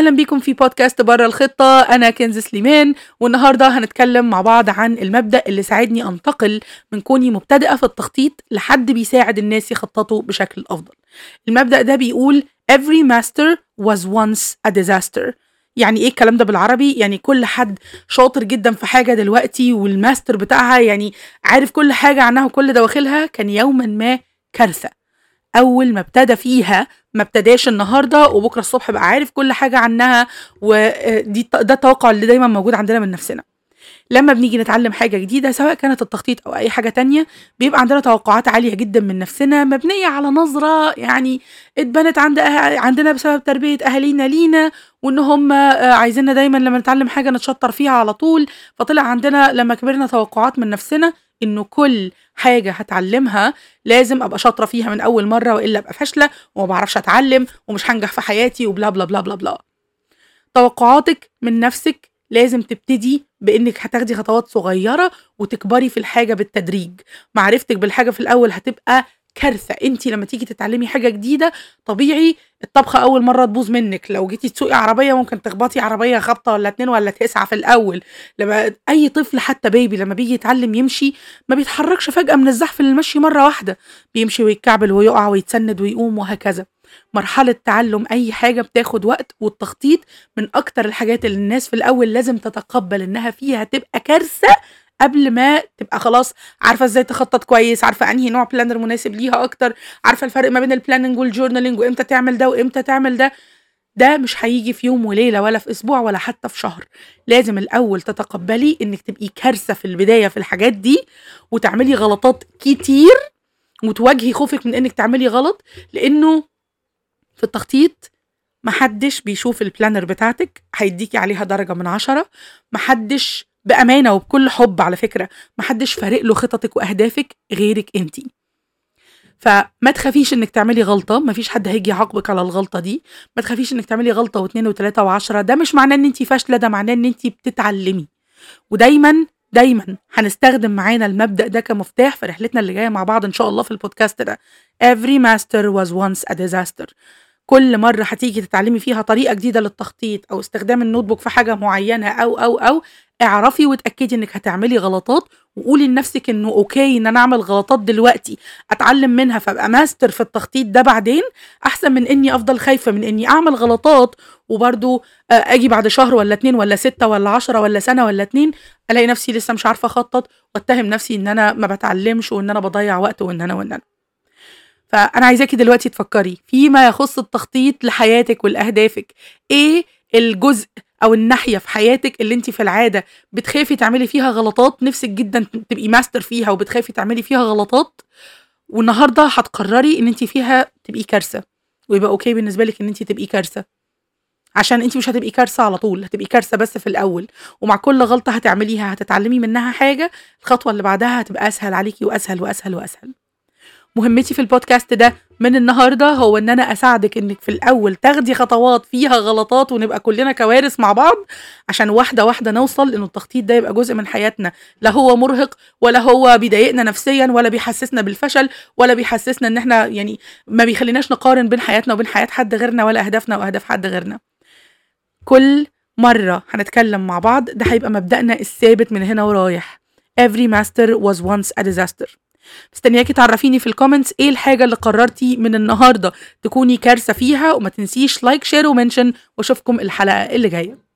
أهلا بيكم في بودكاست بره الخطة. أنا كنز سليمان والنهاردة هنتكلم مع بعض عن المبدأ اللي ساعدني أنتقل من كوني مبتدئة في التخطيط لحد بيساعد الناس يخططوا بشكل أفضل. المبدأ ده بيقول every master was once a disaster. يعني إيه الكلام ده بالعربي؟ يعني كل حد شاطر جدا في حاجة دلوقتي والماستر بتاعها يعني عارف كل حاجة عنها وكل دواخلها كان يوما ما كارثة. أول ما ابتدى فيها ما ابتداش النهارده وبكرة الصبح بقى عارف كل حاجة عنها ودي ده التوقع اللي دايما موجود عندنا من نفسنا. لما بنيجي نتعلم حاجة جديدة سواء كانت التخطيط أو أي حاجة تانية بيبقى عندنا توقعات عالية جدا من نفسنا مبنية على نظرة يعني اتبنت عند أه... عندنا بسبب تربية أهالينا لينا وإن هم عايزيننا دايما لما نتعلم حاجة نتشطر فيها على طول. فطلع عندنا لما كبرنا توقعات من نفسنا إنه كل حاجة هتعلمها لازم أبقى شاطرة فيها من أول مرة وإلا أبقى فاشلة وما بعرفش أتعلم ومش هنجح في حياتي وبلا بلا بلا بلا بلا. توقعاتك من نفسك لازم تبتدي بإنك هتاخدي خطوات صغيرة وتكبري في الحاجة بالتدريج. معرفتك بالحاجة في الأول هتبقى كارثة. انت لما تيجي تتعلمي حاجة جديدة طبيعي الطبخة أول مرة تبوظ منك. لو جيتي تسوقي عربية ممكن تخبطي عربية خبطه ولا اتنين ولا تسعة في الأول. لما أي طفل حتى بيبي لما بيجي يتعلم يمشي ما بيتحركش فجأة من الزحف للمشي مرة واحدة. بيمشي ويتكعبل ويقع ويتسند ويقوم وهكذا. مرحلة تعلم أي حاجة بتاخد وقت والتخطيط من أكتر الحاجات اللي الناس في الأول لازم تتقبل إنها فيها تبقى كارثة قبل ما تبقى خلاص عارفة إزاي تخطط كويس عارفة انهي نوع planner مناسب ليها أكتر عارفة الفرق ما بين ال planning وال journaling وامتى تعمل ده وامتى تعمل ده. ده مش هيجي في يوم وليلة ولا في أسبوع ولا حتى في شهر. لازم الأول تتقبلي انك تبقي كارثة في البداية في الحاجات دي وتعملي غلطات كتير وتواجهي خوفك من انك تعملي غلط لأنه في التخطيط محدش بيشوف البلانر بتاعتك هيديكي عليها درجة من عشرة محدش بأمانة وبكل حب على فكرة محدش فارق له خططك وأهدافك غيرك انت. فما تخافيش إنك تعملي غلطة مفيش حد هيجي يعاقبك على الغلطة دي. ما تخافيش إنك تعملي غلطة واثنين وثلاثة وعشرة ده مش معناه إن انت فاشلة ده معناه إن انت بتتعلمي. ودايما دايما هنستخدم معانا المبدأ ده كمفتاح في رحلتنا اللي جاية مع بعض إن شاء الله في البودكاست ده. Every master was once a disaster. كل مرة هتيجي تتعلمي فيها طريقة جديدة للتخطيط أو استخدام النوت بوك في حاجة معينة أو أو أو اعرفي وتأكدي إنك هتعملي غلطات وقولي لنفسك إنه okay إن أنا أعمل غلطات دلوقتي أتعلم منها فأبقى ماستر في التخطيط ده بعدين أحسن من إني أفضل خايفة من إني أعمل غلطات وبرضو أجي بعد شهر ولا اتنين ولا ستة ولا عشرة ولا سنة ولا اتنين ألاقي نفسي لسه مش عارفة أخطط وأتهم نفسي إن أنا ما بتعلمش وإن أنا بضيع وقت وإن أنا وإن أنا. فأنا عايزاكي دلوقتي تفكري فيما يخص التخطيط لحياتك ولأهدافك إيه الجزء أو الناحية في حياتك اللي أنت في العادة بتخافي تعملي فيها غلطات؟ نفسك جدا تبقي ماستر فيها وبتخافي تعملي فيها غلطات؟ والنهاردة هتقرري إن أنت فيها تبقي كارثة ويبقى okay بالنسبة لك إن أنت تبقي كارثة. عشان أنت مش هتبقي كارثة على طول هتبقي كارثة بس في الأول. ومع كل غلطة هتعمليها هتتعلمي منها حاجة الخطوة اللي بعدها هتبقى أسهل عليكي وأسهل وأسهل وأسهل. مهمتي في البودكاست ده من النهارده هو إن أنا أساعدك إنك في الأول تاخدي خطوات فيها غلطات ونبقى كلنا كوارث مع بعض عشان واحدة واحدة نوصل إنه التخطيط ده يبقى جزء من حياتنا. لا هو مرهق ولا هو بيضايقنا نفسيا ولا بيحسسنا بالفشل ولا بيحسسنا إن إحنا يعني ما بيخليناش نقارن بين حياتنا وبين حياة حد غيرنا ولا أهدافنا وأهداف حد غيرنا. كل مرة هنتكلم مع بعض ده هيبقى مبدأنا الثابت من هنا ورايح. Every master was once a disaster. مستنياكي تعرفيني في ال comments إيه الحاجة اللي قررتي من النهارده تكوني كارثة فيها وما تنسيش like share و mention واشوفكم الحلقة اللي جاية.